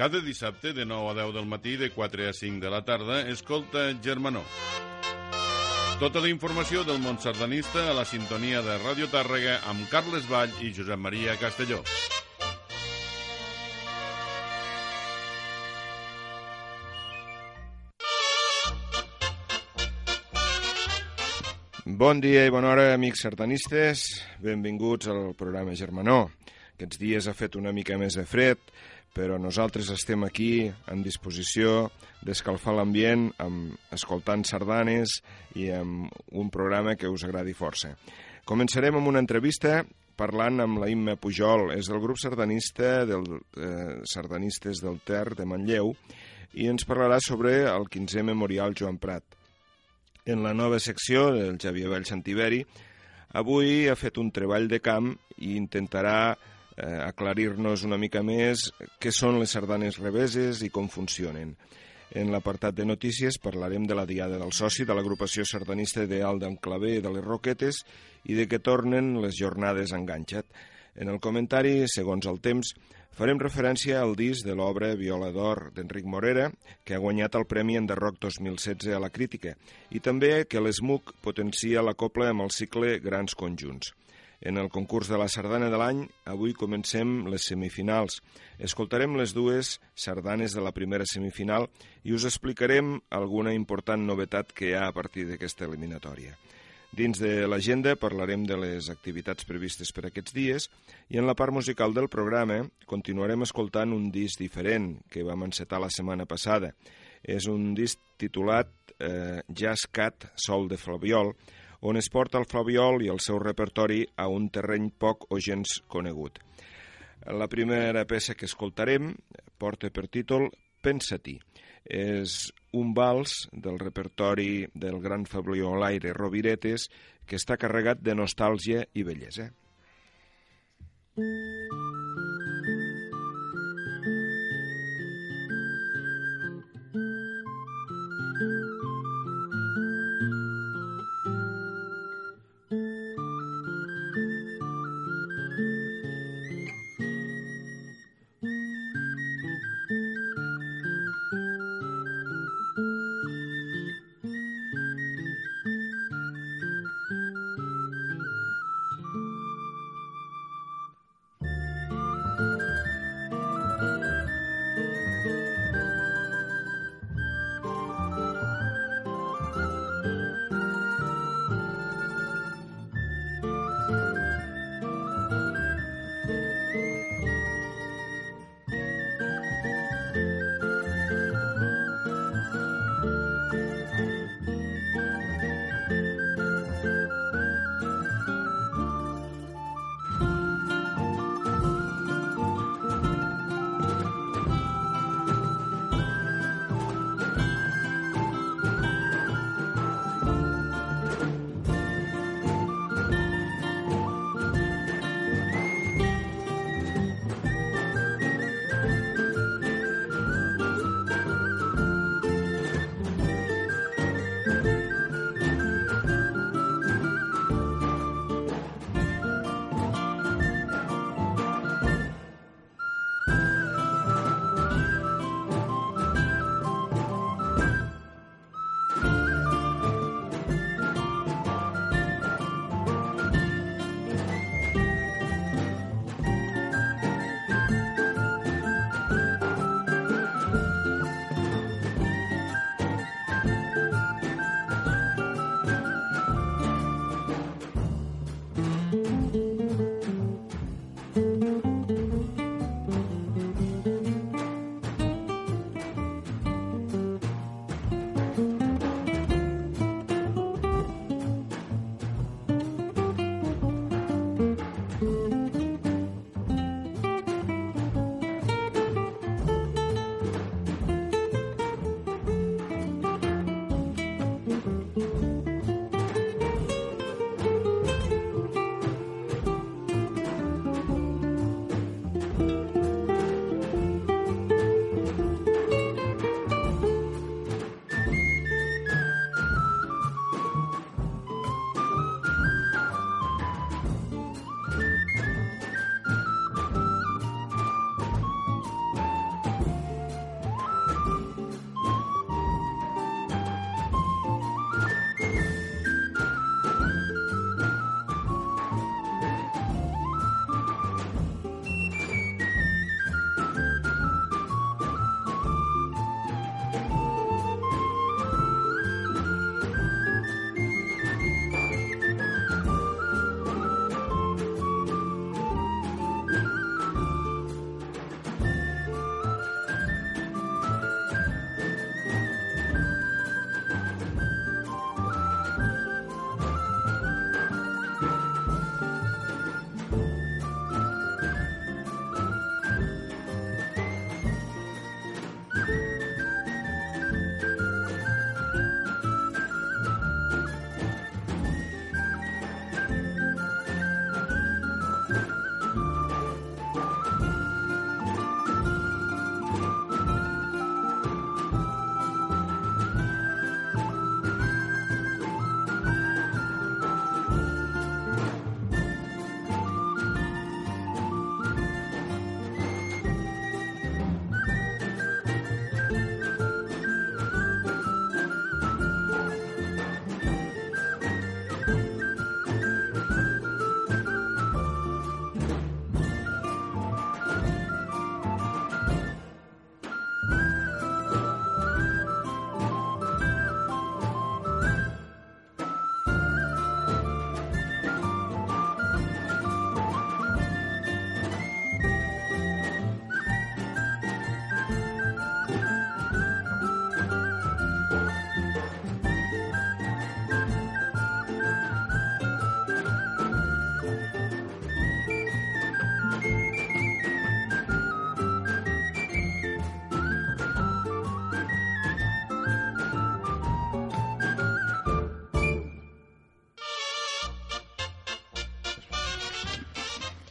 Cada dissabte de 9 a 10 del matí, de 4 a 5 de la tarda, escolta Germanó. Tota la informació del món sardanista a la sintonia de Ràdio Tàrrega amb Carles Vall i Josep Maria Castelló. Bon dia i bona hora, amics sardanistes. Benvinguts al programa Germanó. Aquests dies ha fet una mica més de fred, però nosaltres estem aquí en disposició d'escalfar l'ambient amb escoltant sardanes i amb un programa que us agradi força. Començarem amb una entrevista parlant amb la Imma Pujol, és del grup sardanista del, eh, sardanistes del Ter de Manlleu i ens parlarà sobre el 15è Memorial Joan Prat. En la nova secció del Xavier Vall Santiberi, avui ha fet un treball de camp i intentarà eh, aclarir-nos una mica més què són les sardanes reveses i com funcionen. En l'apartat de notícies parlarem de la Diada del Soci de l'agrupació sardanista ideal d'en Clavé de les Roquetes i de què tornen les jornades enganxat. En el comentari, segons el temps, farem referència al disc de l'obra Viola d'Or d'Enric Morera, que ha guanyat el Premi Enderroc 2016 a la crítica, i també que l'ESMUC potencia la copla amb el cicle Grans Conjunts. En el concurs de la sardana de l'any, avui comencem les semifinals. Escoltarem les dues sardanes de la primera semifinal i us explicarem alguna important novetat que hi ha a partir d'aquesta eliminatòria. Dins de l'agenda parlarem de les activitats previstes per aquests dies i en la part musical del programa continuarem escoltant un disc diferent que vam encetar la setmana passada. És un disc titulat eh, Jazz Cat, Sol de Flaviol, on es porta el flaviol i el seu repertori a un terreny poc o gens conegut. La primera peça que escoltarem porta per títol Pensa-t'hi. És un vals del repertori del gran Laire Roviretes que està carregat de nostàlgia i bellesa. Mm.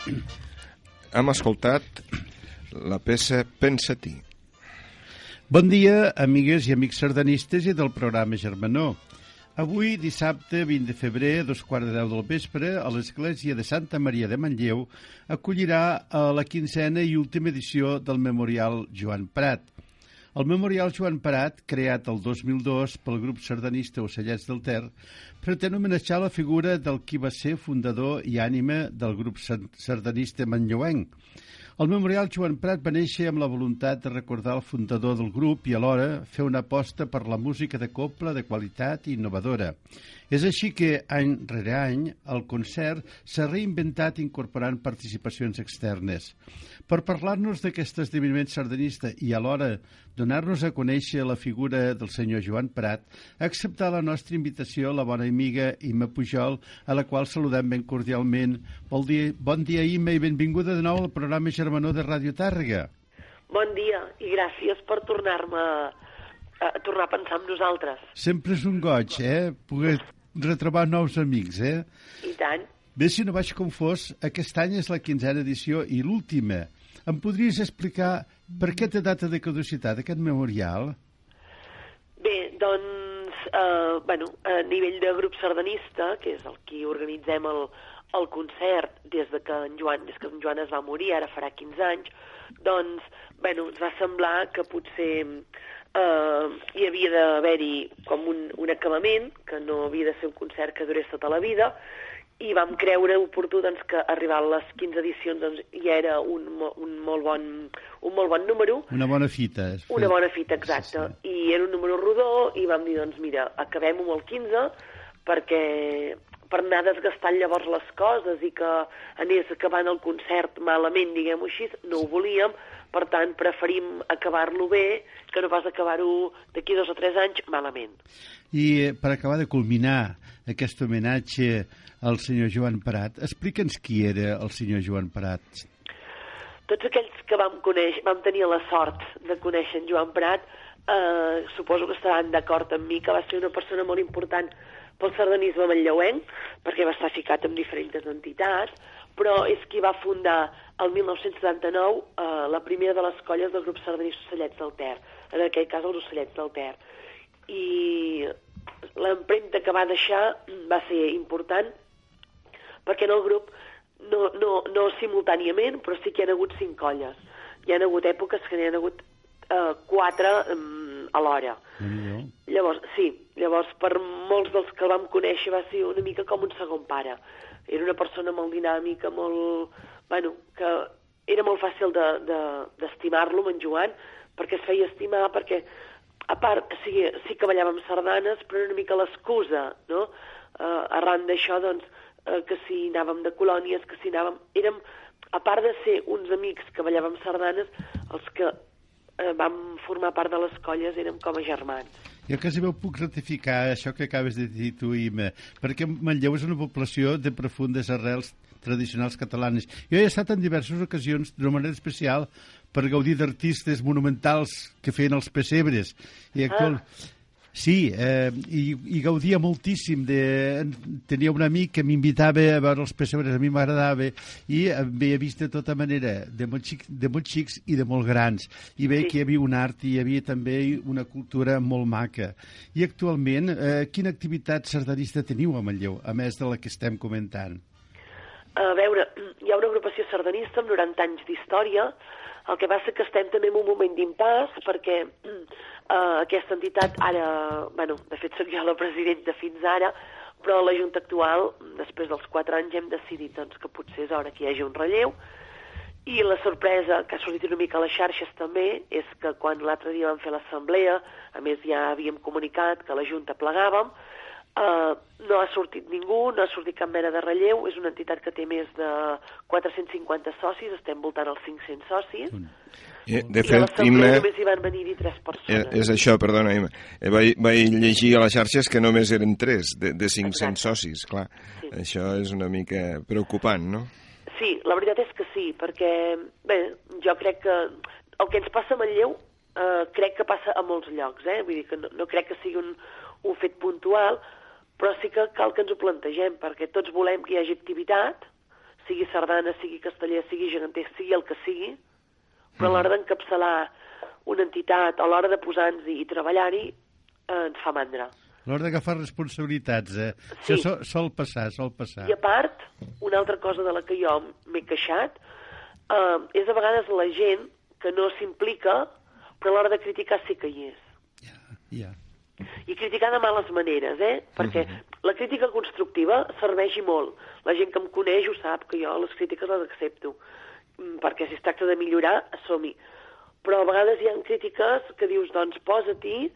Hem escoltat la peça Pensa-t'hi. Bon dia, amigues i amics sardanistes i del programa Germanó. Avui, dissabte 20 de febrer, a dos quarts de deu del vespre, a l'església de Santa Maria de Manlleu, acollirà a la quinzena i última edició del Memorial Joan Prat. El Memorial Joan Prat, creat el 2002 pel grup sardanista Ocellets del Ter, pretén homenatjar la figura del qui va ser fundador i ànima del grup sardanista manlleuenc, el Memorial Joan Prat va néixer amb la voluntat de recordar el fundador del grup i alhora fer una aposta per la música de copla de qualitat i innovadora. És així que, any rere any, el concert s'ha reinventat incorporant participacions externes. Per parlar-nos d'aquest esdeveniment sardanista i alhora donar-nos a conèixer la figura del senyor Joan Prat, ha acceptat la nostra invitació la bona amiga Imma Pujol, a la qual saludem ben cordialment. Bon dia, bon dia Imma, i benvinguda de nou al programa Germanó de Ràdio Tàrrega. Bon dia i gràcies per tornar-me a tornar a pensar en nosaltres. Sempre és un goig, eh? Poder retrobar nous amics, eh? I tant. Bé, si no vaig com fos, aquest any és la quinzena edició i l'última. Em podries explicar per què té data de caducitat aquest memorial? Bé, doncs, eh, bueno, a nivell de grup sardanista, que és el qui organitzem el, el concert des de que en Joan, des que en Joan es va morir, ara farà 15 anys, doncs, bueno, ens va semblar que potser eh, hi havia d'haver-hi com un, un acabament, que no havia de ser un concert que durés tota la vida, i vam creure oportú doncs, que arribar a les 15 edicions doncs, ja era un, un, molt bon, un molt bon número. Una bona fita. És una bona fita, exacte. Sí, sí. I era un número rodó i vam dir, doncs mira, acabem amb el 15 perquè per anar desgastant llavors les coses i que anés acabant el concert malament, diguem-ho així, no ho volíem, per tant, preferim acabar-lo bé que no pas acabar-ho d'aquí dos o tres anys malament. I eh, per acabar de culminar aquest homenatge al senyor Joan Prat, explica'ns qui era el senyor Joan Prat. Tots aquells que vam, conèixer, vam tenir la sort de conèixer en Joan Prat, eh, suposo que estaran d'acord amb mi que va ser una persona molt important pel sardanisme manlleuenc, perquè va estar ficat en diferents entitats, però és qui va fundar el 1979 eh, la primera de les colles del grup sardanista Ocellets del Ter, en aquell cas els Ocellets del Ter. I l'empremta que va deixar va ser important perquè en el grup no, no, no simultàniament, però sí que hi ha hagut cinc colles. Hi ha hagut èpoques que n'hi ha hagut eh, quatre um, alhora. Mm, llavors, sí, llavors per molts dels que el vam conèixer va ser una mica com un segon pare. Era una persona molt dinàmica, molt... Bueno, que era molt fàcil d'estimar-lo, de, de, en Joan, perquè es feia estimar, perquè a part, sí, sí que ballàvem sardanes, però era una mica l'excusa, no? Uh, arran d'això, doncs, uh, que si anàvem de colònies, que si anàvem... Érem, a part de ser uns amics que ballàvem sardanes, els que uh, vam formar part de les colles érem com a germans. Jo quasi veu puc ratificar això que acabes de dir tu, Ima, perquè Manlleu és una població de profundes arrels tradicionals catalanes. Jo he estat en diverses ocasions d'una manera especial per gaudir d'artistes monumentals que feien els pessebres. I actual... Ah Sí, eh, i, i gaudia moltíssim. De, tenia un amic que m'invitava a veure els pessebres, a mi m'agradava, i havia vist de tota manera, de molt, xic, de molt xics i de molt grans. I veia sí. que hi havia un art i hi havia també una cultura molt maca. I actualment, eh, quina activitat sardanista teniu a Manlleu, a més de la que estem comentant? A veure, hi ha una agrupació sardanista amb 90 anys d'història, el que passa que estem també en un moment d'impàs perquè Uh, aquesta entitat ara, bueno, de fet soc jo la presidenta fins ara, però la Junta actual, després dels quatre anys, hem decidit doncs, que potser és hora que hi hagi un relleu, i la sorpresa que ha sortit una mica a les xarxes també és que quan l'altre dia vam fer l'assemblea, a més ja havíem comunicat que la Junta plegàvem, Uh, no ha sortit ningú, no ha sortit cap mena de relleu, és una entitat que té més de 450 socis, estem voltant als 500 socis. Eh, de fet, I Imma... només hi van venir-hi tres persones. Eh, és això, perdona, Imma. Eh, vaig, vaig llegir a les xarxes que només eren tres, de, de 500 Exacte. socis, clar. Sí. Això és una mica preocupant, no? Sí, la veritat és que sí, perquè, bé, jo crec que el que ens passa a Manlleu eh, crec que passa a molts llocs, eh? Vull dir que no, no crec que sigui un, un fet puntual, però sí que cal que ens ho plantegem, perquè tots volem que hi hagi activitat, sigui sardana, sigui casteller, sigui geganter, sigui el que sigui, però a l'hora d'encapçalar una entitat, a l'hora de posar-nos-hi i treballar-hi, eh, ens fa mandra. A l'hora d'agafar responsabilitats, eh? Sí. Això sol, sol passar, sol passar. I a part, una altra cosa de la que jo m'he queixat eh, és a vegades la gent que no s'implica, però a l'hora de criticar sí que hi és. Ja, ja. I criticar de males maneres, eh? Perquè la crítica constructiva serveix molt. La gent que em coneix ho sap, que jo les crítiques les accepto. Mm, Perquè si es tracta de millorar, som-hi. Però a vegades hi ha crítiques que dius, doncs posa-t'hi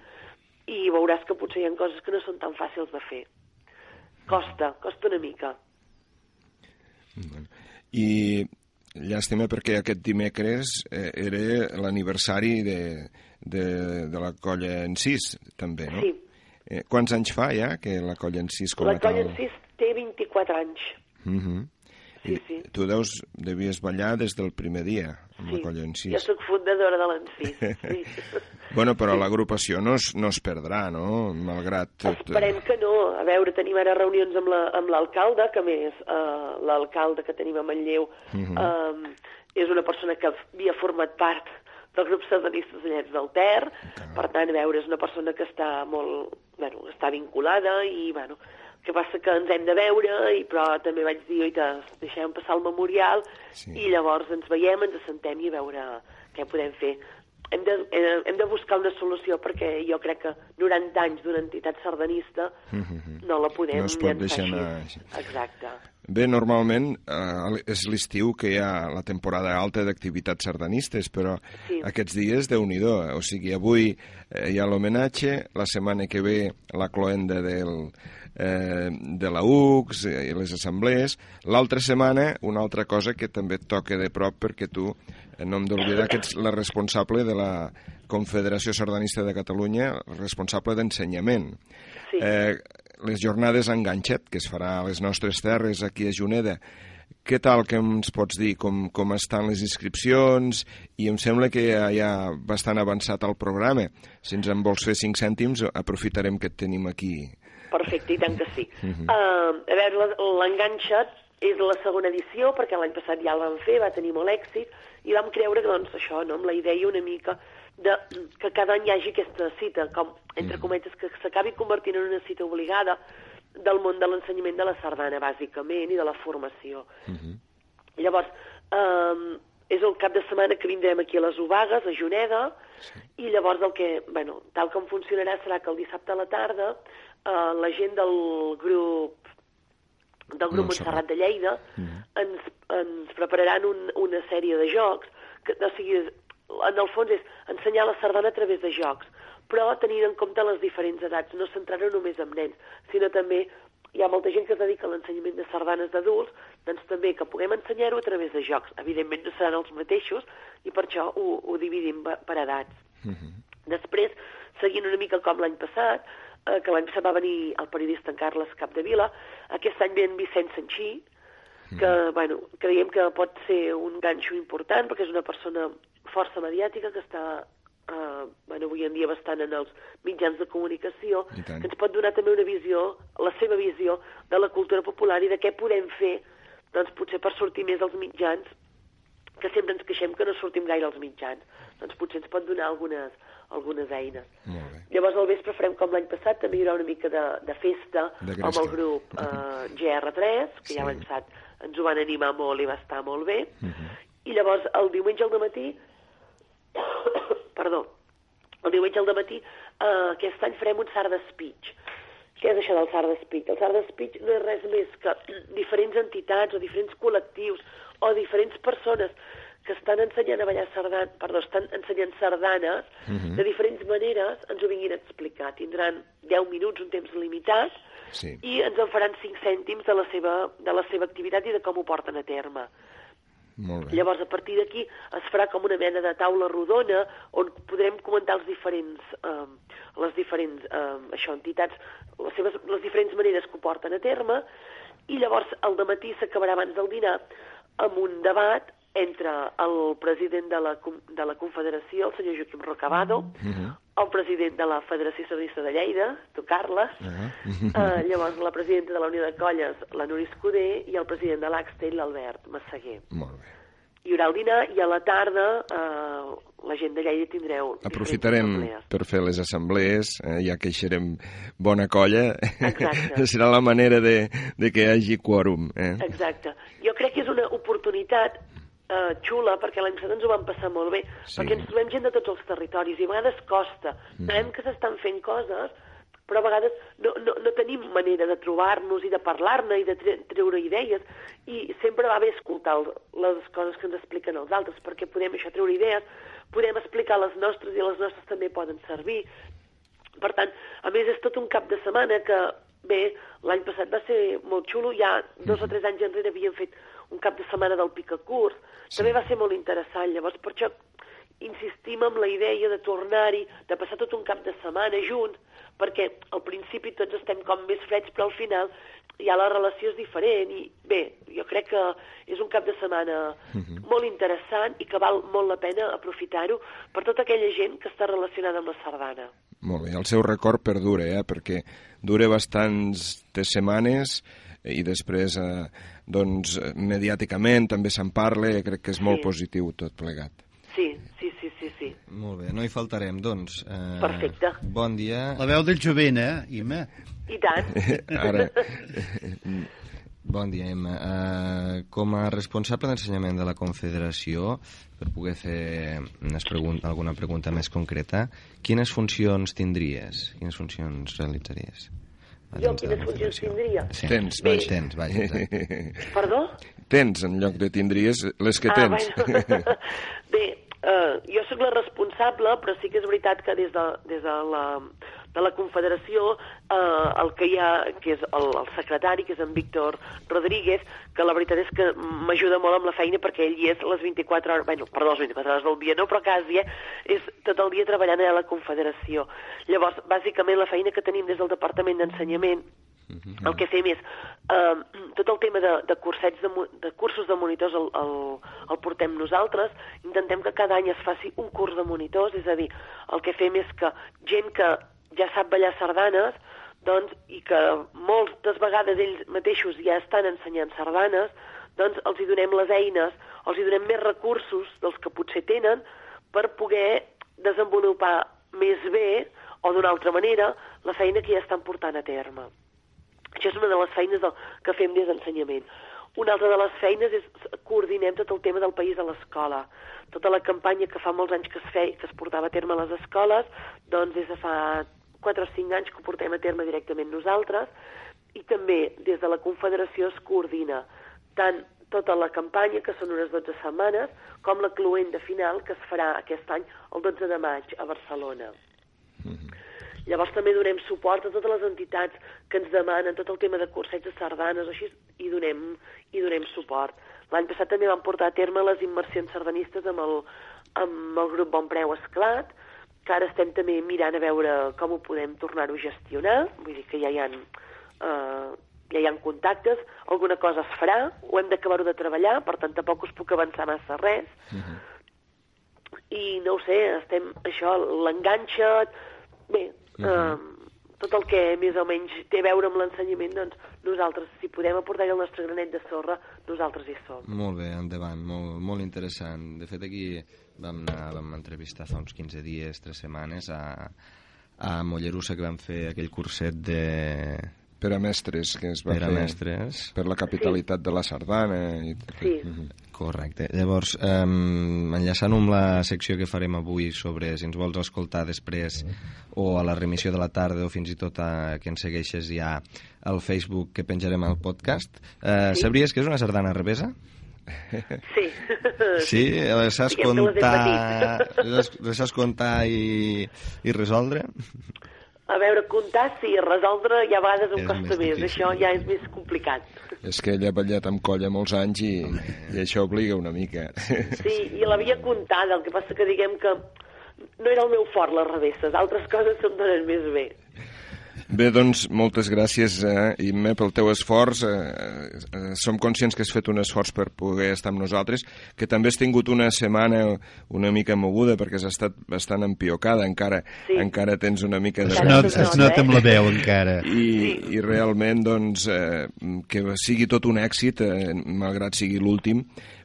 i veuràs que potser hi ha coses que no són tan fàcils de fer. Costa, costa una mica. I llàstima perquè aquest dimecres eh, era l'aniversari de, de, de la colla en sis, també, no? Sí. Eh, quants anys fa ja que la colla en sis com La a tal... colla en si té 24 anys. Uh -huh. Sí, sí. Tu deus, devies ballar des del primer dia amb sí. la colla en Jo sis. sóc fundadora de l'Encís. Sí. Bueno, però l'agrupació no, es, no es perdrà, no? Malgrat tot... eh, Esperem que no. A veure, tenim ara reunions amb la- amb l'alcalde, que més eh, l'alcalde que tenim a Manlleu Mhm. eh, és una persona que havia format part del grup sardanistes de Llets del Ter, per tant, a veure, és una persona que està molt, bueno, està vinculada i, bueno, que passa que ens hem de veure, i, però també vaig dir, oita, deixem passar el memorial, Sí. i llavors ens veiem, ens assentem i a veure què podem fer. Hem de, eh, hem de buscar una solució perquè jo crec que 90 anys d'una entitat sardanista no la podem. No es pot deixar així. anar Exacte. Bé, normalment eh, és l'estiu que hi ha la temporada alta d'activitats sardanistes, però Sí. aquests dies, déu nhi O sigui, avui eh, hi ha l'homenatge, la setmana que ve la cloenda del, eh, de la UCS eh, i les assemblees. L'altra setmana, una altra cosa que també et toca de prop perquè tu, eh, no hem d'oblidar que ets la responsable de la Confederació Sardanista de Catalunya, responsable d'ensenyament. Sí. Eh, les jornades enganxat, que es farà a les nostres terres, aquí a Juneda, què tal que ens pots dir com, com estan les inscripcions? I em sembla que ja hi ha bastant avançat el programa. Si ens en vols fer cinc cèntims, aprofitarem que et tenim aquí. Perfecte, i tant que sí. uh, a veure, l'enganxat és la segona edició, perquè l'any passat ja el vam fer, va tenir molt èxit, i vam creure, doncs, això, no?, amb la idea una mica de que cada any hi hagi aquesta cita, com, entre cometes, que s'acabi convertint en una cita obligada del món de l'ensenyament de la sardana, bàsicament, i de la formació. Llavors, eh, és el cap de setmana que vindrem aquí a les Obagues, a Juneda, i llavors el que, bueno, tal com funcionarà serà que el dissabte a la tarda eh, la gent del grup del grup Montserrat. Montserrat de Lleida ens, ens prepararan un, una sèrie de jocs que, o sigui, en el fons és ensenyar la sardana a través de jocs, però tenint en compte les diferents edats, no centrar-ho només en nens, sinó també hi ha molta gent que es dedica a l'ensenyament de sardanes d'adults, doncs també que puguem ensenyar-ho a través de jocs. Evidentment no seran els mateixos i per això ho, ho dividim per edats. Després, seguint una mica com l'any passat, eh, que l'any passat va venir el periodista en Carles Capdevila, aquest any ve en Vicent Sanxí, que, bueno, creiem que pot ser un ganxo important perquè és una persona força mediàtica que està eh, bueno, avui en dia bastant en els mitjans de comunicació, que ens pot donar també una visió, la seva visió de la cultura popular i de què podem fer doncs potser per sortir més als mitjans que sempre ens queixem que no sortim gaire als mitjans. Doncs potser ens pot donar algunes, algunes eines. Molt bé. Llavors al vespre farem com l'any passat, també hi haurà una mica de, de festa De amb el grup eh, GR3, que Sí. ja l'any passat ens ho van animar molt i va estar molt bé. I llavors el diumenge al matí, perdó, el diumenge al matí, eh, aquest any farem un sard de speech. Què és això del sard de speech? El sard de speech no és res més que diferents entitats o diferents col·lectius o diferents persones que estan ensenyant a ballar sardanes, perdó, estan ensenyant sardanes de diferents maneres, ens ho vinguin a explicar. Tindran 10 minuts, un temps limitat, Sí. i ens en faran 5 cèntims de la seva, de la seva activitat i de com ho porten a terme. Molt bé. Llavors, a partir d'aquí, es farà com una mena de taula rodona on podrem comentar els diferents, eh, les diferents eh, això, entitats, les, seves, les diferents maneres que ho porten a terme, i llavors el matí s'acabarà abans del dinar amb un debat entre el president de la, de la Confederació, el senyor Joaquim Rocabado, el president de la Federació Sardinista de Lleida, tu Carles, uh -huh. uh, llavors la presidenta de la Unió de Colles, la Nuri Escudé, i el president de l'Axtel, l'Albert Massaguer. Molt bé. Hi haurà el dinar i a la tarda eh, la gent de Lleida tindreu... Aprofitarem per fer les assemblees, eh, ja que hi serem bona colla. Exacte. Serà la manera de, de que hi hagi quòrum. Eh? Exacte. Jo crec que és una oportunitat eh, xula, perquè l'any passat ens ho vam passar molt bé, Sí. perquè ens trobem gent de tots els territoris i a vegades costa. Mm. Sabem que s'estan fent coses, però a vegades no, no, no tenim manera de trobar-nos i de parlar-ne i de tre treure idees i sempre va bé escoltar el, les coses que ens expliquen els altres perquè podem això treure idees, podem explicar les nostres i les nostres també poden servir. Per tant, a més és tot un cap de setmana que, bé, l'any passat va ser molt xulo, ja dos o tres anys enrere havíem fet un cap de setmana del Picacurs, sí. també va ser molt interessant, llavors per això insistim en la idea de tornar-hi, de passar tot un cap de setmana junts, perquè al principi tots estem com més freds, però al final ja la relació és diferent i bé, jo crec que és un cap de setmana molt interessant i que val molt la pena aprofitar-ho per tota aquella gent que està relacionada amb la sardana. Molt bé, el seu record perdura, eh? perquè dura bastants de setmanes i després, eh, doncs, eh, mediàticament també se'n parla, crec que és molt Sí. positiu tot plegat. Sí, sí, sí, sí, sí. Molt bé, no hi faltarem, doncs. Eh, Perfecte. Bon dia. La veu del jovent, eh, Ima? I tant. Ara, Bon dia, Emma. Uh, com a responsable d'ensenyament de la Confederació, per poder fer unes pregun alguna pregunta més concreta, quines funcions tindries? Quines funcions realitzaries? Jo quines funcions tindria? Sí. Tens, Bé. vaja. Tens, vaja. Perdó? tens, en lloc de tindries, les que tens. Ah, bueno. Bé, eh, jo sóc la responsable, però sí que és veritat que des de, des de la de la Confederació, eh, el que hi ha, que és el, el secretari, que és en Víctor Rodríguez, que la veritat és que m'ajuda molt amb la feina perquè ell hi és les 24 hores, bueno, perdó, les 24 hores del dia, no, però quasi, eh, és tot el dia treballant a la Confederació. Llavors, bàsicament, la feina que tenim des del Departament d'Ensenyament el que fem és eh, tot el tema de, de, cursets de, de cursos de monitors el, el, el portem nosaltres. Intentem que cada any es faci un curs de monitors, és a dir, el que fem és que gent que ja sap ballar sardanes doncs, i que moltes vegades ells mateixos ja estan ensenyant sardanes, doncs els hi donem les eines, els hi donem més recursos dels que potser tenen per poder desenvolupar més bé o d'una altra manera la feina que ja estan portant a terme. Això és una de les feines del, que fem des d'ensenyament. Una altra de les feines és coordinem tot el tema del país a l'escola. Tota la campanya que fa molts anys que es feia, que es portava a terme a les escoles, doncs des de fa 4 o 5 anys que ho portem a terme directament nosaltres, i també des de la Confederació es coordina tant tota la campanya, que són unes 12 setmanes, com la cluenda final, que es farà aquest any el 12 de maig a Barcelona. Llavors també donem suport a totes les entitats que ens demanen tot el tema de cursets de sardanes, així, i donem, i donem suport. L'any passat també vam portar a terme les immersions sardanistes amb el, amb el grup Bon Preu Esclat, que ara estem també mirant a veure com ho podem tornar-ho a gestionar, vull dir que ja hi ha, eh, ja hi ha contactes, alguna cosa es farà, ho hem d'acabar-ho de treballar, per tant tampoc us puc avançar massa res, i no ho sé, estem, això, l'enganxa, bé, eh, tot el que més o menys té a veure amb l'ensenyament, doncs nosaltres, si podem aportar el nostre granet de sorra, nosaltres hi som. Molt bé, endavant, molt, molt interessant. De fet, aquí vam, anar, vam entrevistar fa uns 15 dies, 3 setmanes, a, a Mollerussa, que vam fer aquell curset de... Per a mestres, que es va Per a fer mestres. per la capitalitat de la sardana. I... Sí. Correcte. Llavors, um, enllaçant amb la secció que farem avui sobre si ens vols escoltar després o a la remissió de la tarda o fins i tot a, que ens segueixes ja al Facebook que penjarem al podcast, uh, Sí. sabries que és una sardana revesa? Sí. Sí? Les saps Diguem que les les, saps comptar i, i resoldre? A veure, comptar sí, resoldre ja a vegades em És costa més més, això ja és més complicat. És que ella ha ballat amb colla molts anys i, i això obliga una mica. Sí, i l'havia comptada, el que passa que diguem que no era el meu fort, les revesses, altres coses se'm donen més bé. Bé, doncs, moltes gràcies, eh, Imme, pel teu esforç. Eh, eh, som conscients que has fet un esforç per poder estar amb nosaltres, que també has tingut una setmana una mica moguda perquè has estat bastant empiocada, encara, Sí. encara tens una mica de... Es, Encara not, es nota, nota eh? amb la veu, encara. I, Sí. i realment doncs, eh, que sigui tot un èxit, eh, malgrat sigui l'últim,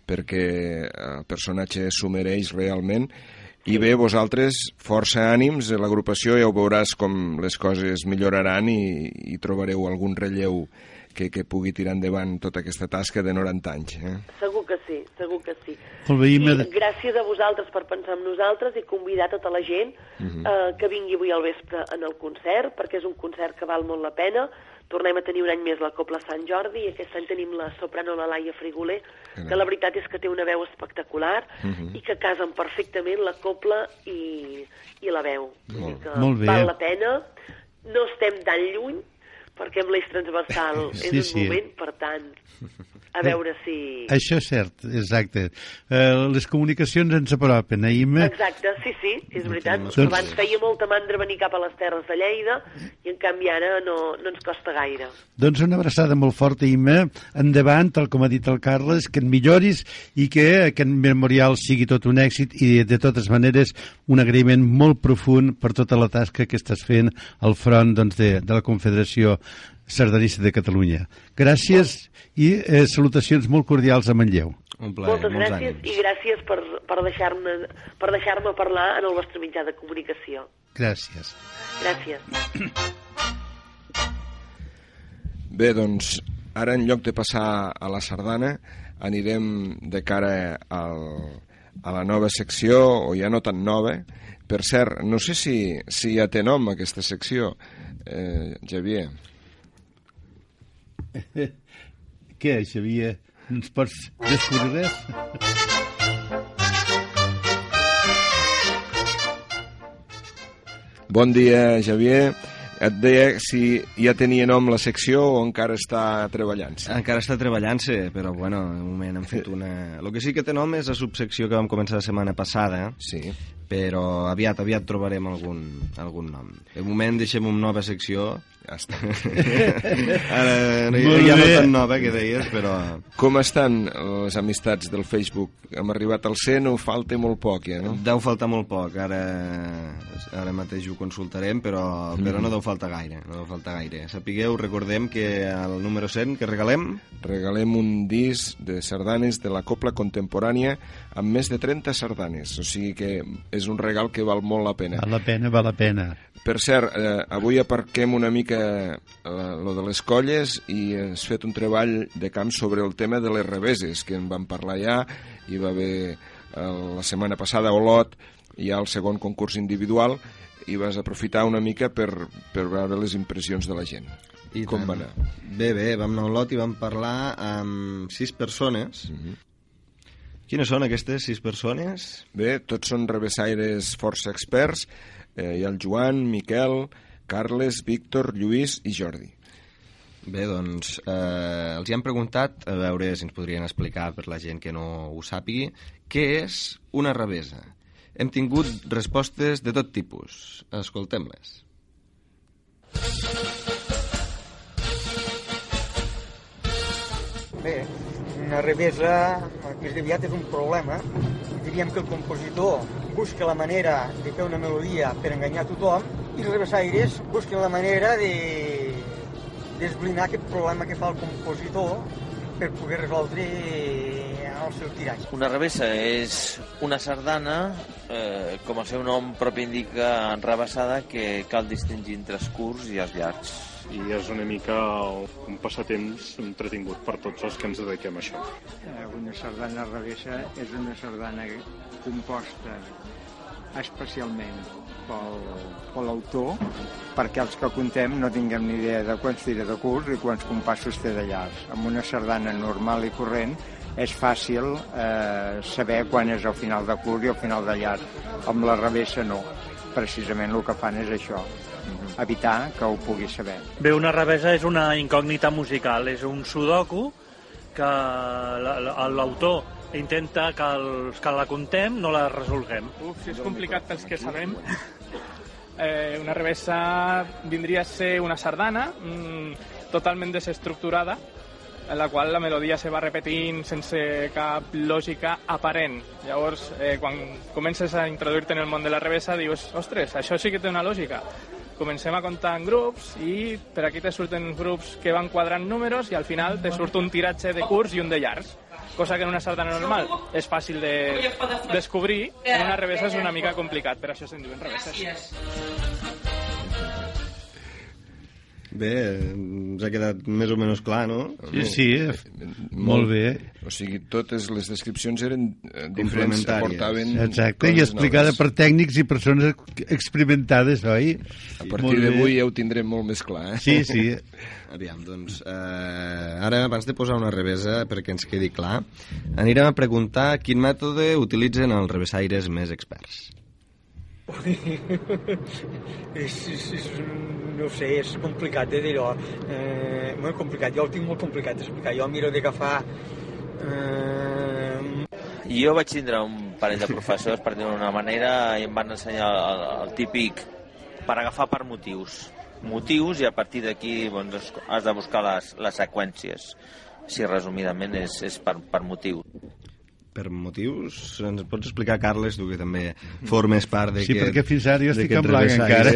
perquè el personatge s'ho mereix realment. I bé, vosaltres, força ànims, l'agrupació ja ho veuràs com les coses milloraran i, i trobareu algun relleu que, que pugui tirar endavant tota aquesta tasca de 90 anys. Eh? Segur que sí, segur que sí. Molt bé. I gràcies a vosaltres per pensar en nosaltres i convidar tota la gent eh, que vingui avui al vespre en el concert, perquè és un concert que val molt la pena. Tornem a tenir un any més la Copla Sant Jordi i aquest any tenim la soprano la Laia Frigoler, que la veritat és que té una veu espectacular i que casen perfectament la copla i, i la veu. Vull dir que Molt bé. val la pena. No estem tan lluny, perquè amb l'eix transversal Sí, és un sí. moment, per tant, a veure si... Això és cert, exacte. Eh, les comunicacions ens apropen, eh, Imma? Exacte, sí, sí, és veritat. Doncs- Abans feia molta mandra venir cap a les Terres de Lleida i en canvi ara no, no ens costa gaire. Doncs una abraçada molt forta, Imma. Endavant, tal com ha dit el Carles, que et milloris i que aquest memorial sigui tot un èxit i, de totes maneres, un agraïment molt profund per tota la tasca que estàs fent al front doncs, de, de la Confederació Sardanista de Catalunya. Gràcies i eh, salutacions molt cordials a Manlleu. Un plaer, Moltes molts gràcies ànims. i gràcies per, per deixar-me per deixar parlar en el vostre mitjà de comunicació. Gràcies. Gràcies. Bé, doncs, ara en lloc de passar a la sardana, anirem de cara al, a la nova secció, o ja no tan nova. Per cert, no sé si, si ja té nom aquesta secció, eh, Javier. Què, Xavier? No ens pots descobrir res? Bon dia, Javier. Et deia si ja tenia nom la secció o encara està treballant-se. Encara està treballant-se, però bueno, de moment hem fet una... El que sí que té nom és la subsecció que vam començar la setmana passada, Sí. però aviat, aviat trobarem algun, algun nom. De moment deixem una nova secció. Ja està. Ara, no, Molt ja no bé. tan nova que deies, però... Com estan les amistats del Facebook? Hem arribat al 100 o falta molt poc, ja, no? Deu faltar molt poc, ara, ara mateix ho consultarem, però, però no deu faltar gaire, no deu faltar gaire. Sapigueu, recordem que el número 100 que regalem, Regalem un disc de sardanes de la Copla Contemporània amb més de 30 sardanes, o sigui que és un regal que val molt la pena. Val la pena, val la pena. Per cert, eh, avui aparquem una mica eh, lo de les colles i has fet un treball de camp sobre el tema de les reveses, que en vam parlar ja, hi va haver eh, la setmana passada a Olot ja el segon concurs individual i vas aprofitar una mica per, per veure les impressions de la gent. I Com tant. va anar? Bé, bé, vam anar a Olot i vam parlar amb sis persones. Quines són aquestes sis persones? Bé, tots són revessaires força experts. Eh, hi ha el Joan, Miquel, Carles, Víctor, Lluís i Jordi. Bé, doncs, eh, els hi han preguntat, a veure si ens podrien explicar per la gent que no ho sàpigui, què és una revesa. Hem tingut respostes de tot tipus. Escoltem-les. Bé, una revesa, més aviat és un problema. Diríem que el compositor busca la manera de fer una melodia per enganyar tothom i els revessaires busquen la manera de d'esblinar aquest problema que fa el compositor per poder resoldre el seu tiratge. Una revessa és una sardana, eh, com el seu nom propi indica, enrabassada, que cal distingir entre els curts i els llargs. I és una mica un passatemps entretingut per tots els que ens dediquem a això. Eh, Una sardana revessa és una sardana composta especialment pel, per l'autor perquè els que contem no tinguem ni idea de quants tira de curs i quants compassos té de llargs. Amb una sardana normal i corrent és fàcil eh, saber quan és el final de curs i el final de llarg. Amb la revessa no. Precisament el que fan és això, evitar que ho pugui saber. Bé, una revesa és una incògnita musical, és un sudoku que la- la- l'autor intenta que, els, que la contem no la resolguem. Uf, si és complicat pels que sabem. eh, una revessa vindria a ser una sardana mm, totalment desestructurada, en la qual la melodia se va repetint sense cap lògica aparent. Llavors, eh, quan comences a introduir-te en el món de la revessa, dius, ostres, això sí que té una lògica. Comencem a comptar en grups i per aquí te surten grups que van quadrant números i al final te surt un tiratge de curts i un de llargs cosa que en una sardana normal és fàcil de descobrir, en una revessa és una mica complicat, per això se'n diuen revesses. Bé, ens ha quedat més o menys clar, no? Sí, sí, molt bé. O sigui, totes les descripcions eren eh, diferents, Complementàries. aportaven... Exacte, i explicada noves. per tècnics i persones experimentades, oi? A Molt partir d'avui ja ho tindrem molt més clar, eh? Sí, sí. Aviam, doncs, eh, ara abans de posar una revesa perquè ens quedi clar, anirem a preguntar quin mètode utilitzen els revessaires més experts. és, és, és, no sé, és complicat de dir-ho. Eh, molt complicat, jo ho tinc molt complicat d'explicar. Jo miro d'agafar... Eh, Jo vaig tindre un parell de professors, per dir-ho d'una manera, i em van ensenyar el, el típic per agafar per motius. Motius i a partir d'aquí doncs, has de buscar les, les seqüències. Si resumidament és, és per, per motiu. Per motius, ens pots explicar, Carles, tu que també formes part de Sí, perquè fins ara jo estic en blanc encara.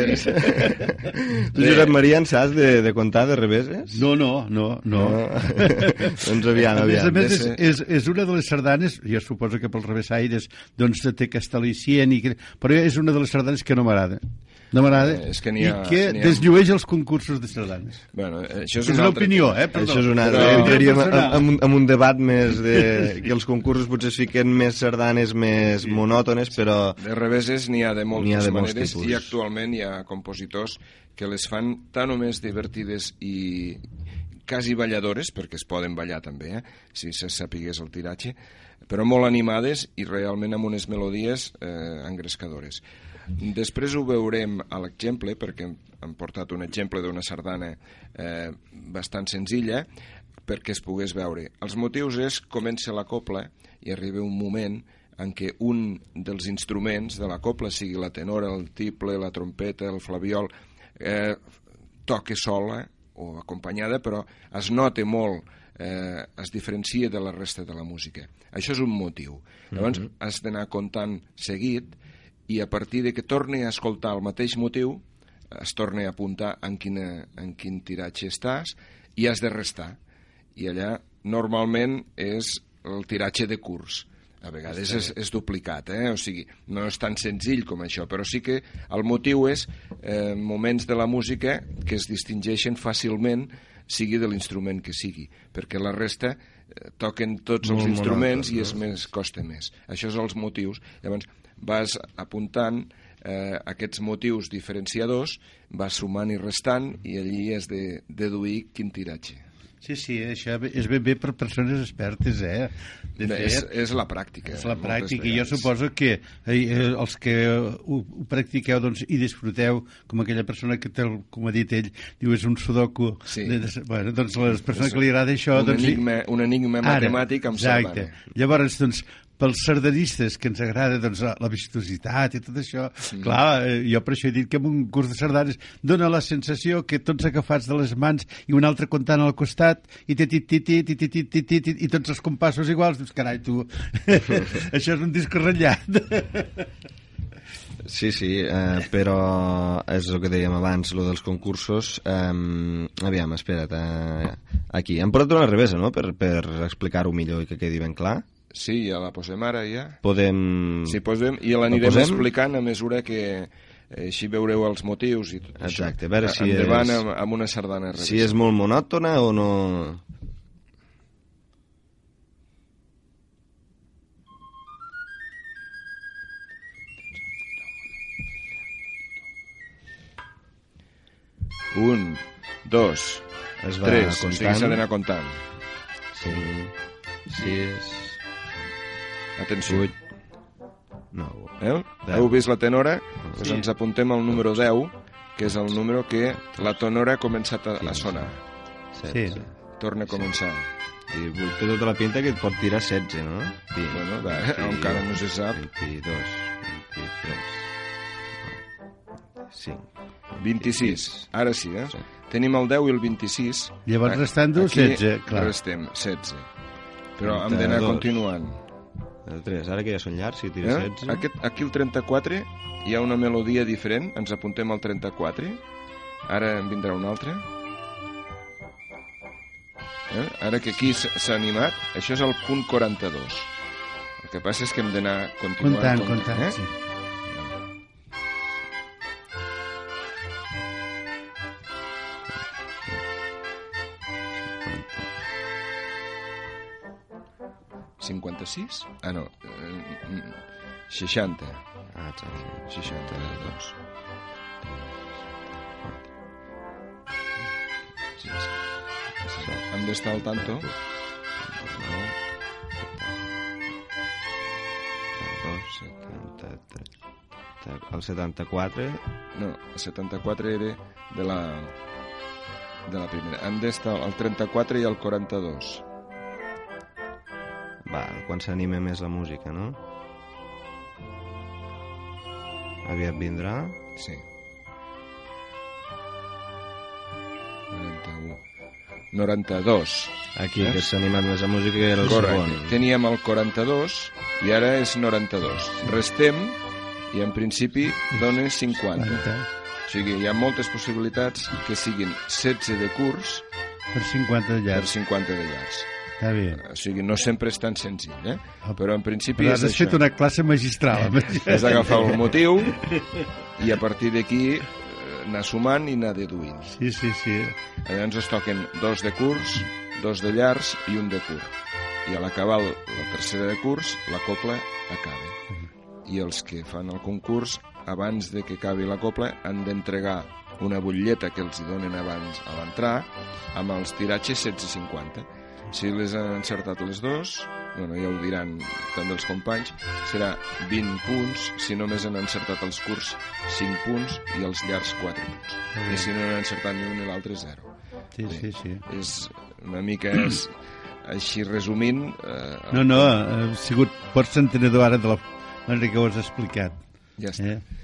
tu, Josep Maria, en saps de, de comptar de reveses? No, no, no. no. doncs aviam, A més aviam. a més, és, és, és una de les sardanes, jo suposo que pels revessaires doncs té aquest al·licient, i però és una de les sardanes que no m'agrada. No m'agrada. Eh, és que ha- I que ha- desllueix els concursos de sardanes. Bueno, eh, això és, És un una altre opinió, eh? Perdó. Això és una altra. Però- Entraríem en, un- debat més de... que els concursos potser es fiquen més sardanes més monòtones, però... De reveses n'hi ha de moltes ha de maneres tipus. i actualment hi ha compositors que les fan tan o més divertides i quasi balladores, perquè es poden ballar també, eh? si se sapigués el tiratge, però molt animades i realment amb unes melodies eh, engrescadores. Després ho veurem a l'exemple, perquè hem- portat un exemple d'una sardana eh, bastant senzilla, perquè es pogués veure. Els motius és comença la copla i arriba un moment en què un dels instruments de la copla, sigui la tenora, el tiple, la trompeta, el flabiol, eh, toque sola o acompanyada, però es nota molt, eh, es diferencia de la resta de la música. Això és un motiu. Llavors, Mhm. has d'anar comptant seguit i a partir de que torni a escoltar el mateix motiu, es torna a apuntar en, quina, en quin tiratge estàs i has de restar. I allà normalment és el tiratge de curs. A vegades és, és duplicat, eh? o sigui, no és tan senzill com això, però sí que el motiu és eh, moments de la música que es distingeixen fàcilment sigui de l'instrument que sigui, perquè la resta eh, toquen tots els Molt instruments monòton, i és no? més, costa més. Això és els motius. Llavors, vas apuntant eh, aquests motius diferenciadors, vas sumant i restant i allí has de deduir quin tiratge. Sí, sí, això és ben bé per persones expertes, eh? De fet, és, és la pràctica. És la pràctica, i jo suposo que eh, eh, els que ho, ho practiqueu doncs, i disfruteu, com aquella persona que, té, com ha dit ell, diu és un sudoku, Sí. de, de, bueno, doncs les persones És que li agrada això... un doncs, enigma- un enigma matemàtic amb exacte. Llavors, doncs, pels sardanistes que ens agrada doncs, la, vistositat i tot això, Mm. clar, eh, jo per això he dit que en un curs de sardanes dona la sensació que tots agafats de les mans i un altre comptant al costat i ti, ti, ti, ti, ti, ti, ti, ti, ti, ti, i tots els compassos iguals, dius, carai, tu, això és un disc ratllat. Sí, sí, eh, però és el que dèiem abans, lo dels concursos. Eh, aviam, espera't, eh, aquí. Hem portat una revesa, no?, per, per explicar-ho millor i que quedi ben clar. Sí, ja la posem ara, ja. Podem... Sí, posem, i La l'anirem posem? explicant a mesura que eh, així veureu els motius i tot Exacte, això. a veure si Endavant és- amb, amb una sardana Si és molt monòtona o no... Un, dos, Es va tres, o sigui, comptant. s'ha d'anar comptant. Cinc, sis... Atenció. Vuit, nou... Heu? Deu. Heu vist la tenora? Doncs Sí. ens apuntem al número 10, que és el número que la tenora ha començat a, a sonar. Sí. sí. Torna a començar. I té tota la pinta que et pot tirar 16, no? 20, Bueno, va, encara no se sap. 22, 23... 5. 26. Ara sí, eh? Sí. Tenim el 10 i el 26. Llavors, A- restant-ho, aquí 16, clar. Restem 16. Però hem d'anar 32. continuant. El 3, ara que ja són llargs, si tira Eh? 16... Aquest, aquí el 34 hi ha una melodia diferent, ens apuntem al 34, ara en vindrà un altre. Eh? Ara que aquí s'ha animat, això és el punt 42. El que passa és que hem d'anar continuant. Comptant, comptant, eh? sí. 56? Ah, no. eh, mm, 60. Ah, exacte. 62. Sí, sí. Sí, Hem d'estar al tanto. El 74... No, el 74 era de la, de la primera. Hem d'estar al 34 i al 42. Quan s'anima més la música, no? Aviat vindrà. Sí. 91. 92. Aquí, que s'ha animat més la música, que era el Correcte. segon. Teníem el 42 i ara és 92. Restem i en principi dona 50. 50. O sigui, hi ha moltes possibilitats que siguin 16 de curs Per 50 de per llargs. 50 de llargs. Està bé. O sigui, no sempre és tan senzill, eh? Però en principi Però és has això. fet una classe magistral. És agafar el motiu i a partir d'aquí eh, anar sumant i anar deduint. Sí, sí, sí. Llavors es toquen dos de curs, dos de llars i un de curt. I a l'acabar la tercera de curs, la copla acaba. I els que fan el concurs, abans de que acabi la copla, han d'entregar una butlleta que els donen abans a l'entrar amb els tiratges 16,50. Si les han encertat les dos, bueno, ja ho diran també els companys, serà 20 punts, si només han encertat els curts 5 punts i els llargs 4 punts. I si no han encertat ni un ni l'altre, 0. Sí, sí, sí. És una mica és, així resumint... Eh, No, no, ha sigut pots entenedor ara de la manera que ho has explicat. Ja està. Eh?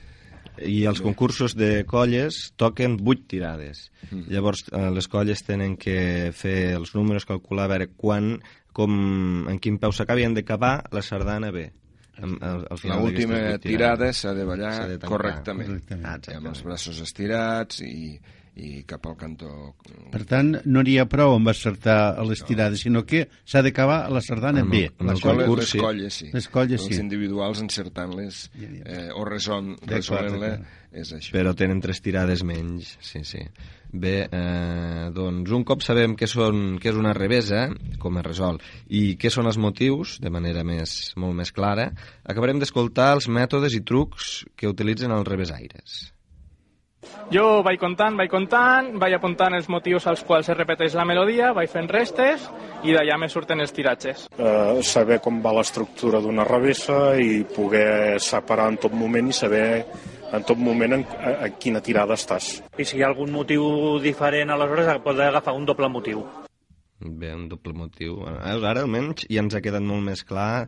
I els concursos de colles toquen 8 tirades. Mm. Llavors, eh, les colles tenen que fer els números, calcular, a veure quan, com, en quin peu s'acabi, han d'acabar la sardana bé. L'última vuit tirada tirades. s'ha de ballar de correctament. Correctament. Ah, amb els braços estirats i, i cap al cantó. Per tant, no n'hi ha prou amb acertar a les tirades, sinó que s'ha d'acabar la sardana Amb- bé. amb La el colla- les, concurs, les sí. colles, sí. Les colles, sí. Els individuals encertant-les eh, o resol, resolent-la és això. Però tenen tres tirades menys, sí, sí. Bé, eh, doncs un cop sabem què, són, què és una revesa, com es resol, i què són els motius, de manera més, molt més clara, acabarem d'escoltar els mètodes i trucs que utilitzen els revesaires. Jo vaig comptant, vaig comptant, vaig apuntant els motius als quals es repeteix la melodia, vaig fent restes i d'allà me surten els tiratges. Eh, saber com va l'estructura d'una revessa i poder separar en tot moment i saber en tot moment en, a, a quina tirada estàs. I si hi ha algun motiu diferent, aleshores poder agafar un doble motiu. Bé, un doble motiu. Eh, Ara almenys ja ens ha quedat molt més clar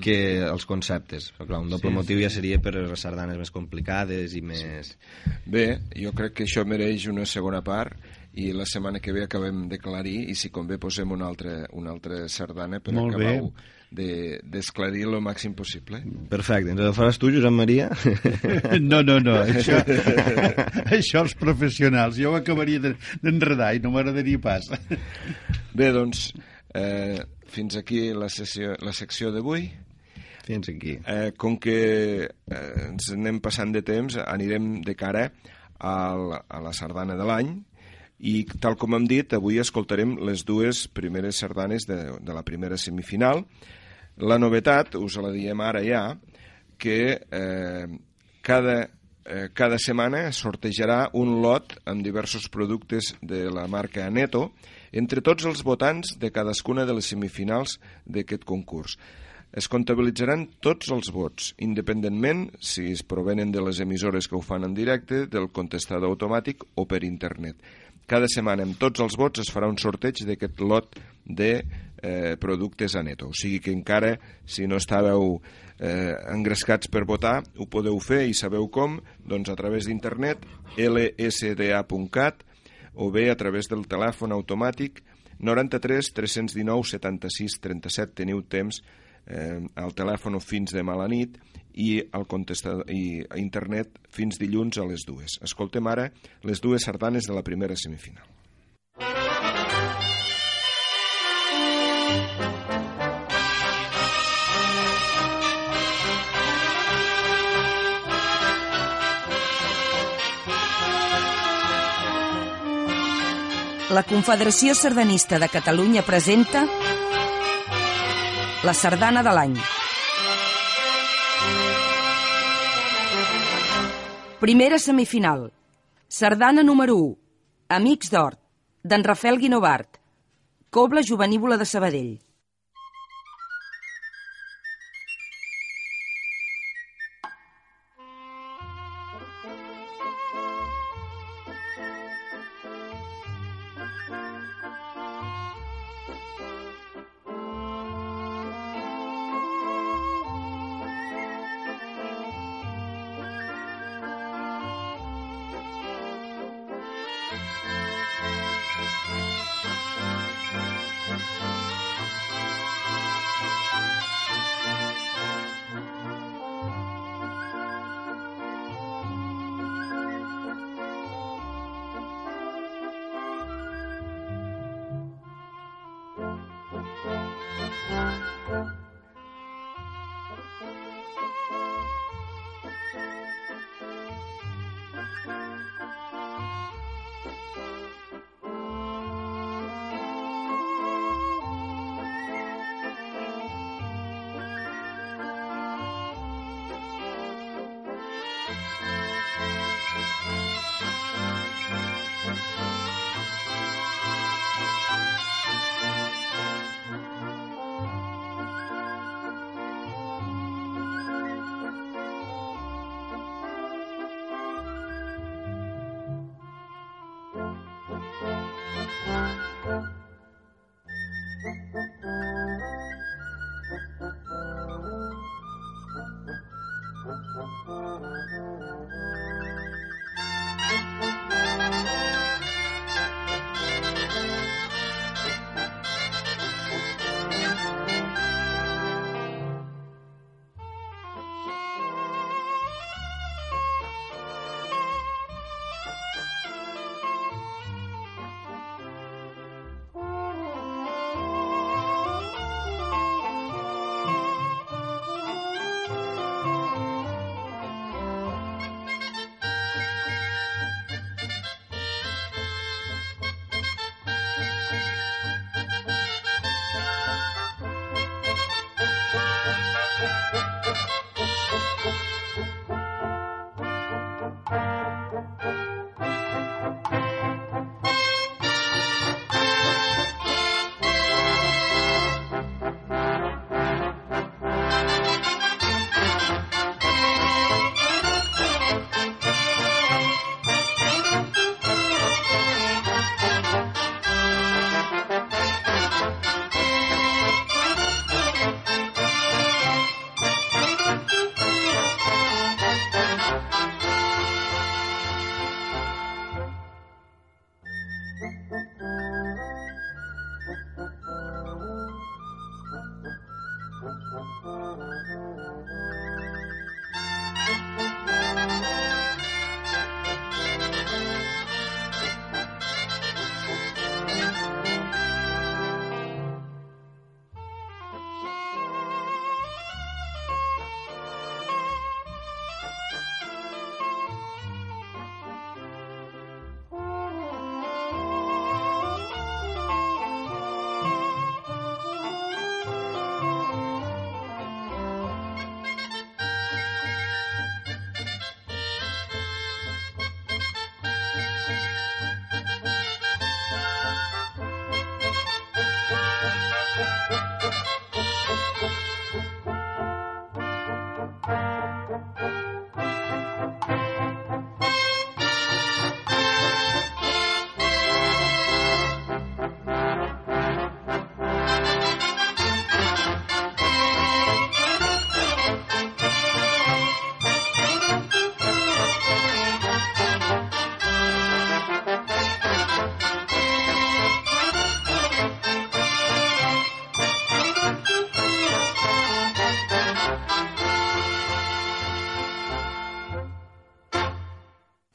que els conceptes. Però, clar, un doble Sí, motiu sí. ja seria per les sardanes més complicades i més... Bé, jo crec que això mereix una segona part i la setmana que ve acabem d'aclarir i si convé posem una altra, una altra sardana per Molt bé. acabar de- d'esclarir el màxim possible. Perfecte. Ens ho faràs tu, Josep Maria? No, no, no. Això, això els professionals. Jo ho acabaria de- d'enredar i no m'agradaria pas. Bé, doncs, eh, fins aquí la, sessió, la secció d'avui. Fins aquí. Eh, com que eh, ens anem passant de temps, anirem de cara al, a la sardana de l'any i, tal com hem dit, avui escoltarem les dues primeres sardanes de, de la primera semifinal. La novetat, us la diem ara ja, que eh, cada, eh, cada setmana sortejarà un lot amb diversos productes de la marca Aneto entre tots els votants de cadascuna de les semifinals d'aquest concurs. Es comptabilitzaran tots els vots, independentment si es provenen de les emissores que ho fan en directe, del contestador automàtic o per internet. cada setmana amb tots els vots es farà un sorteig d'aquest lot de eh, productes Aneto. O sigui que encara, si no estàveu eh, engrescats per votar, ho podeu fer i sabeu com, doncs a través d'internet, lsda.cat, o bé a través del telèfon automàtic 93 319 76 37 teniu temps eh, al telèfon fins de mala nit i al contestador i a internet fins dilluns a les dues. Escoltem ara les dues sardanes de la primera semifinal. La Confederació Sardanista de Catalunya presenta la sardana de l'any. Primera semifinal. Sardana número 1. Amics d'Hort, d'en Rafael Guinovart. Cobla Jovenívola de Sabadell.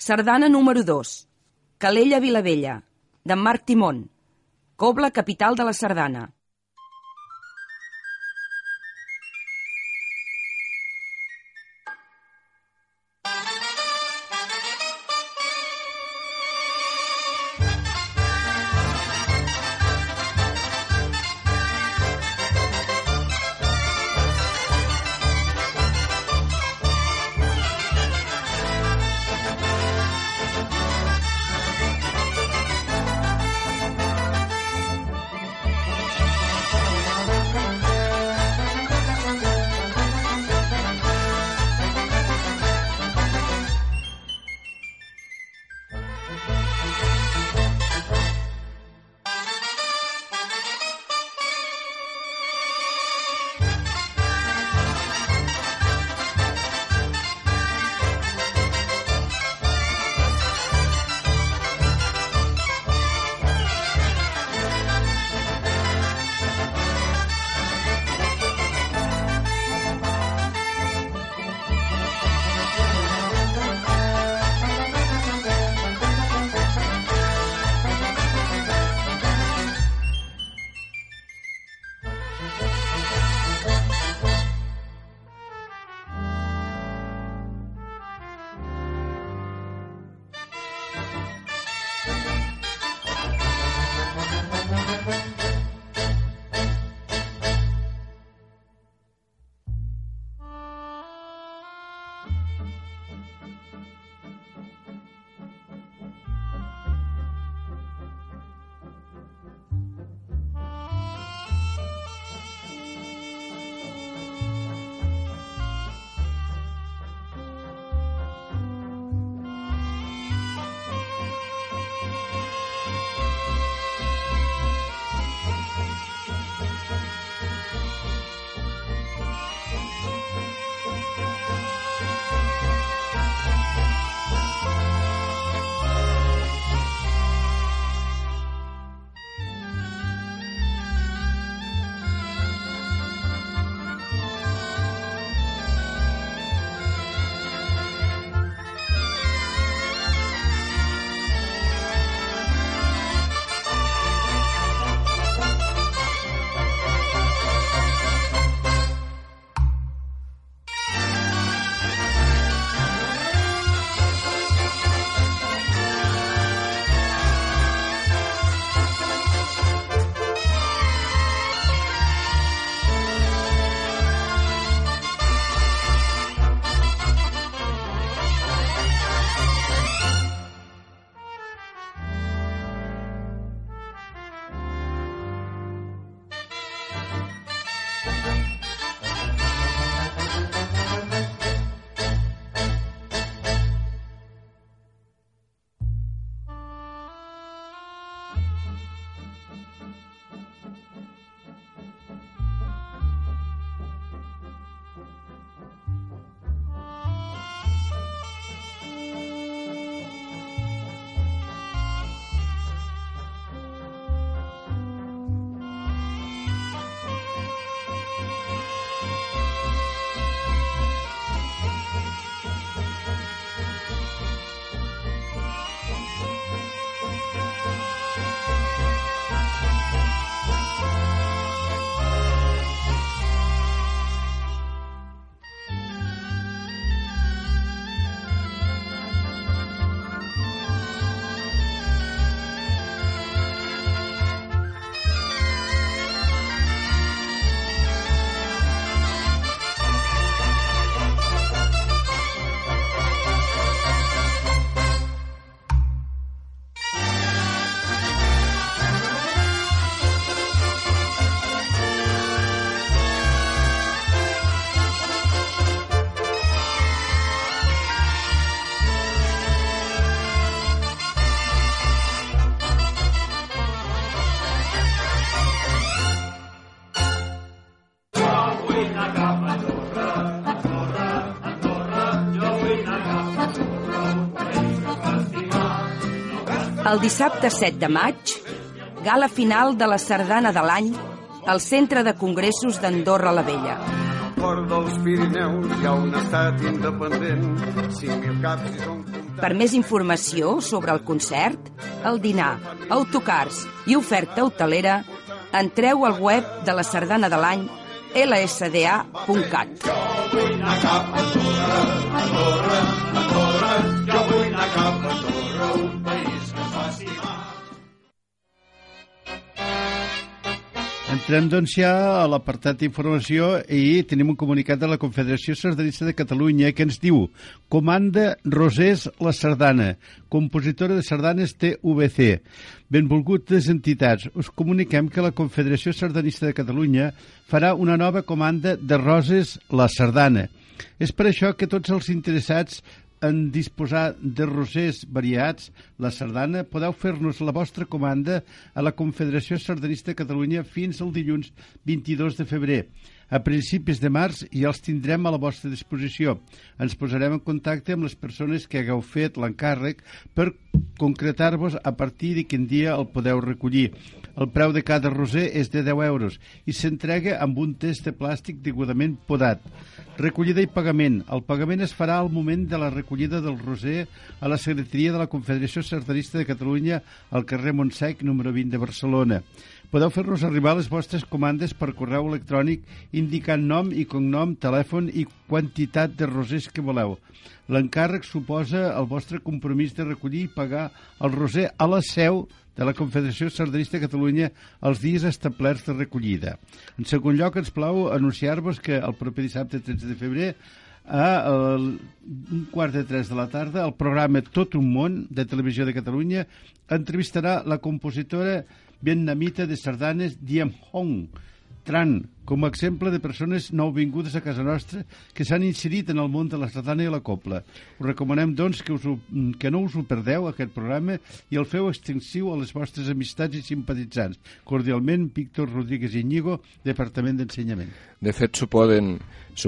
Sardana número 2. Calella Vilavella, de Marc Timon. Cobla capital de la Sardana. El dissabte 7 de maig, gala final de la sardana de l'any al Centre de Congressos d'Andorra la Vella. Cor dels Pirineus hi ha un estat independent, 5.000 caps i són per més informació sobre el concert, el dinar, autocars i oferta hotelera, entreu al web de la Sardana de l'Any lsda.cat. Jo vull anar cap a Entrem, doncs, ja a l'apartat d'informació i tenim un comunicat de la Confederació Sardanista de Catalunya que ens diu Comanda Rosés La Sardana, compositora de sardanes TVC. Benvolgudes entitats, us comuniquem que la Confederació Sardanista de Catalunya farà una nova comanda de Roses La Sardana. És per això que tots els interessats en disposar de rosers variats, la sardana, podeu fer-nos la vostra comanda a la Confederació Sardanista de Catalunya fins al dilluns 22 de febrer. A principis de març ja els tindrem a la vostra disposició. Ens posarem en contacte amb les persones que hagueu fet l'encàrrec per concretar-vos a partir de quin dia el podeu recollir. El preu de cada roser és de 10 euros i s'entrega amb un test de plàstic degudament podat. Recollida i pagament. El pagament es farà al moment de la recollida del roser a la secretaria de la Confederació Sardanista de Catalunya al carrer Montsec, número 20 de Barcelona. Podeu fer-nos arribar les vostres comandes per correu electrònic indicant nom i cognom, telèfon i quantitat de rosers que voleu. L'encàrrec suposa el vostre compromís de recollir i pagar el roser a la seu de la Confederació Sardanista Catalunya els dies establerts de recollida. En segon lloc, ens plau anunciar-vos que el proper dissabte 13 de febrer a un quart de tres de la tarda el programa Tot un món de Televisió de Catalunya entrevistarà la compositora vietnamita de sardanes Diem Hong Tran, com a exemple de persones nouvingudes a casa nostra que s'han inserit en el món de la sardana i la copla. Us recomanem, doncs, que, us ho, que no us ho perdeu, aquest programa, i el feu extensiu a les vostres amistats i simpatitzants. Cordialment, Víctor Rodríguez Iñigo, Departament d'Ensenyament. De fet, s'ho poden,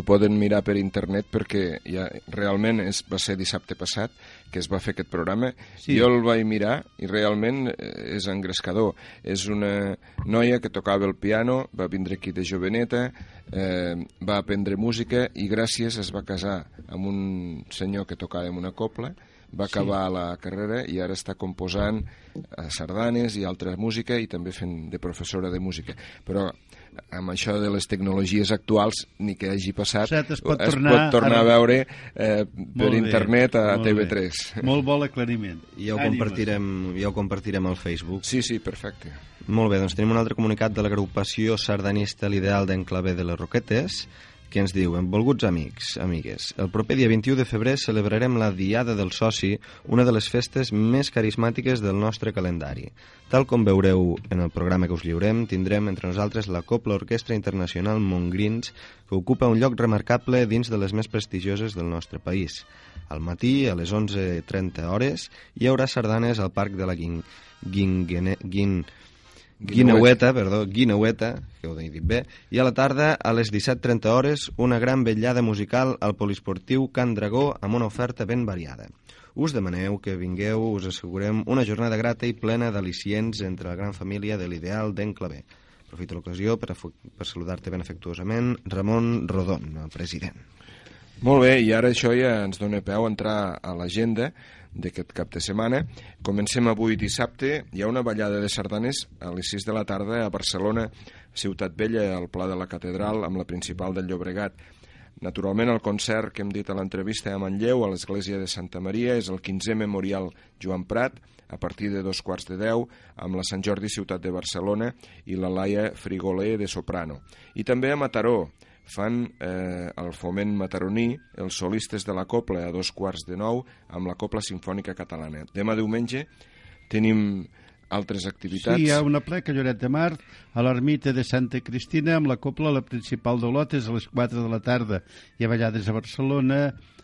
poden mirar per internet perquè ja realment és, va ser dissabte passat que es va fer aquest programa. Sí. Jo el vaig mirar i realment eh, és engrescador. És una noia que tocava el piano, va vindre aquí de joveneta, eh, va aprendre música i gràcies es va casar amb un senyor que tocava en una copla, va acabar sí. la carrera i ara està composant eh, sardanes i altra música i també fent de professora de música. Però amb això de les tecnologies actuals, ni que hagi passat, Set, es pot es tornar, pot tornar ara... a veure eh, per bé, internet a molt TV3. Bé. Molt bo l'aclariment. Ja ho, compartirem, ja ho compartirem al Facebook. Sí, sí, perfecte. Molt bé, doncs tenim un altre comunicat de l'agrupació sardanista L'Ideal d'Enclavé de les Roquetes, que ens diu, envolguts amics, amigues, el proper dia 21 de febrer celebrarem la Diada del Soci, una de les festes més carismàtiques del nostre calendari. Tal com veureu en el programa que us lliurem, tindrem entre nosaltres la Copla Orquestra Internacional Montgrins, que ocupa un lloc remarcable dins de les més prestigioses del nostre país. Al matí, a les 11.30 hores, hi haurà sardanes al Parc de la Guin... Guin... Guin... Guin Guineueta, perdó, Guineueta, que ho he dit bé, i a la tarda, a les 17.30 hores, una gran vetllada musical al poliesportiu Can Dragó amb una oferta ben variada. Us demaneu que vingueu, us assegurem una jornada grata i plena d'al·licients entre la gran família de l'ideal d'en Clavé. Aprofito l'ocasió per, per saludar-te ben afectuosament, Ramon Rodon, president. Molt bé, i ara això ja ens dona peu a entrar a l'agenda d'aquest cap de setmana. Comencem avui dissabte, hi ha una ballada de sardanes a les 6 de la tarda a Barcelona, Ciutat Vella, al Pla de la Catedral, amb la principal del Llobregat. Naturalment, el concert que hem dit a l'entrevista a Manlleu, a l'Església de Santa Maria, és el 15è Memorial Joan Prat, a partir de dos quarts de deu, amb la Sant Jordi Ciutat de Barcelona i la Laia Frigoler de Soprano. I també a Mataró, fan eh, el foment mataroní, els solistes de la Copla a dos quarts de nou amb la Copla Simfònica Catalana. Demà diumenge tenim altres activitats. Sí, hi ha una pleca Lloret de Mar a l'ermita de Santa Cristina amb la Copla, la principal d'Olotes, a les 4 de la tarda. Hi ha ballades a Barcelona,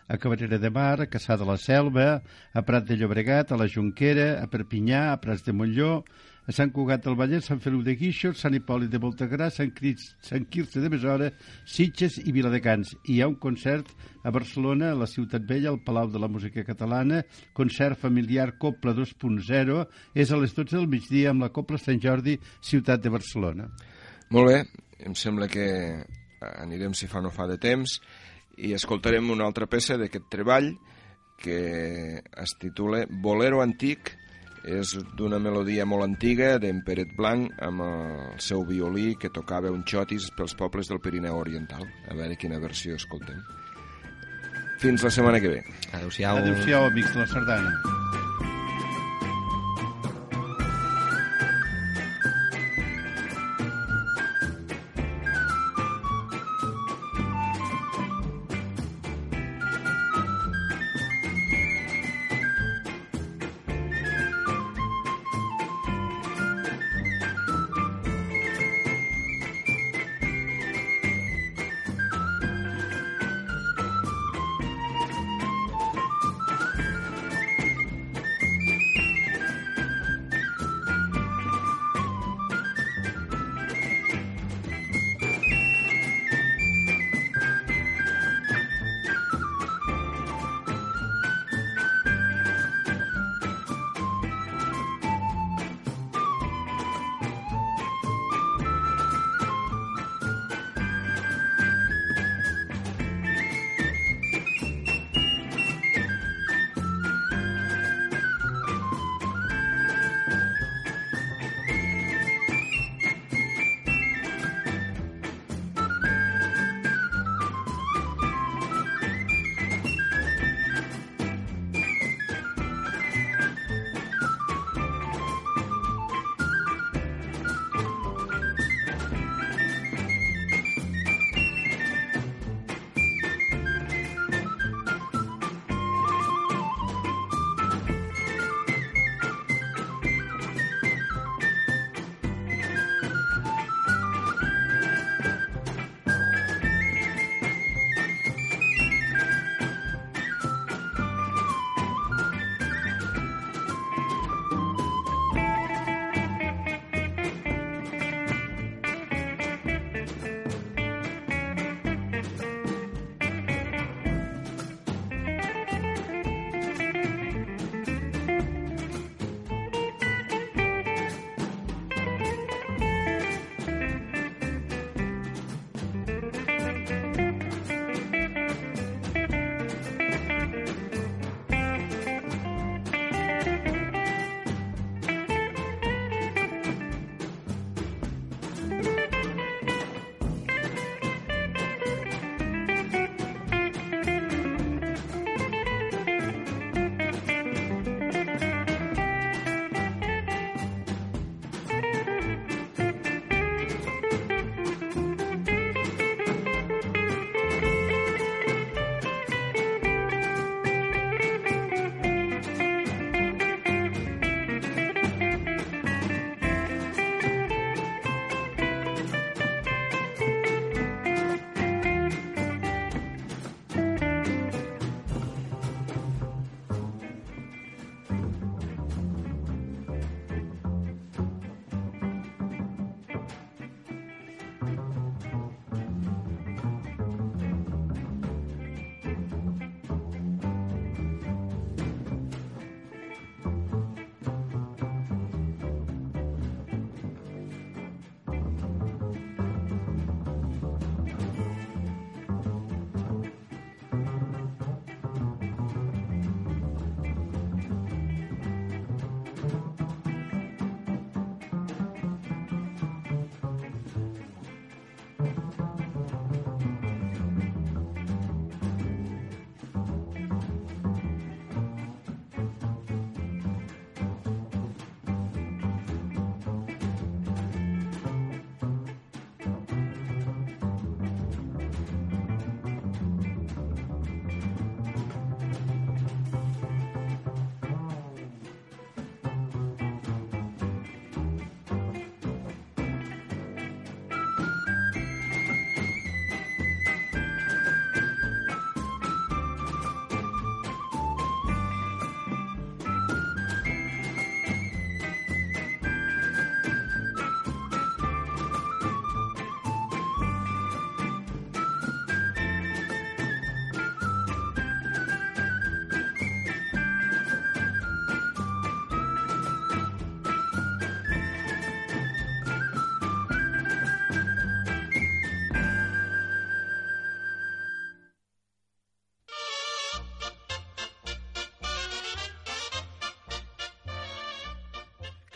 a Cabrera de Mar, a Caçà de la Selva, a Prat de Llobregat, a la Jonquera, a Perpinyà, a Prats de Montlló, a Sant Cugat del Vallès, Sant Feliu de Guíxols, Sant Hipòlit de Voltagrà, Sant, Cris, Sant Quirze de Besora, Sitges i Viladecans. I hi ha un concert a Barcelona, a la Ciutat Vella, al Palau de la Música Catalana, concert familiar Copla 2.0, és a les 12 del migdia amb la Copla Sant Jordi, Ciutat de Barcelona. Molt bé, em sembla que anirem si fa no fa de temps i escoltarem una altra peça d'aquest treball que es titula Bolero Antic, és d'una melodia molt antiga d'en Peret Blanc amb el seu violí que tocava un xotis pels pobles del Pirineu Oriental. A veure quina versió escoltem. Fins la setmana que ve. Adéu-siau. Adéu-siau, amics de la Sardana.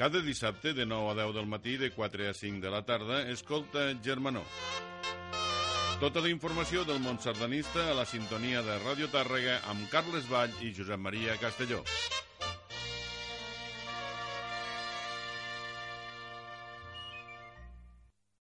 Cada dissabte de 9 a 10 del matí, de 4 a 5 de la tarda, escolta Germanó. Tota la informació del món sardanista a la sintonia de Ràdio Tàrrega amb Carles Vall i Josep Maria Castelló.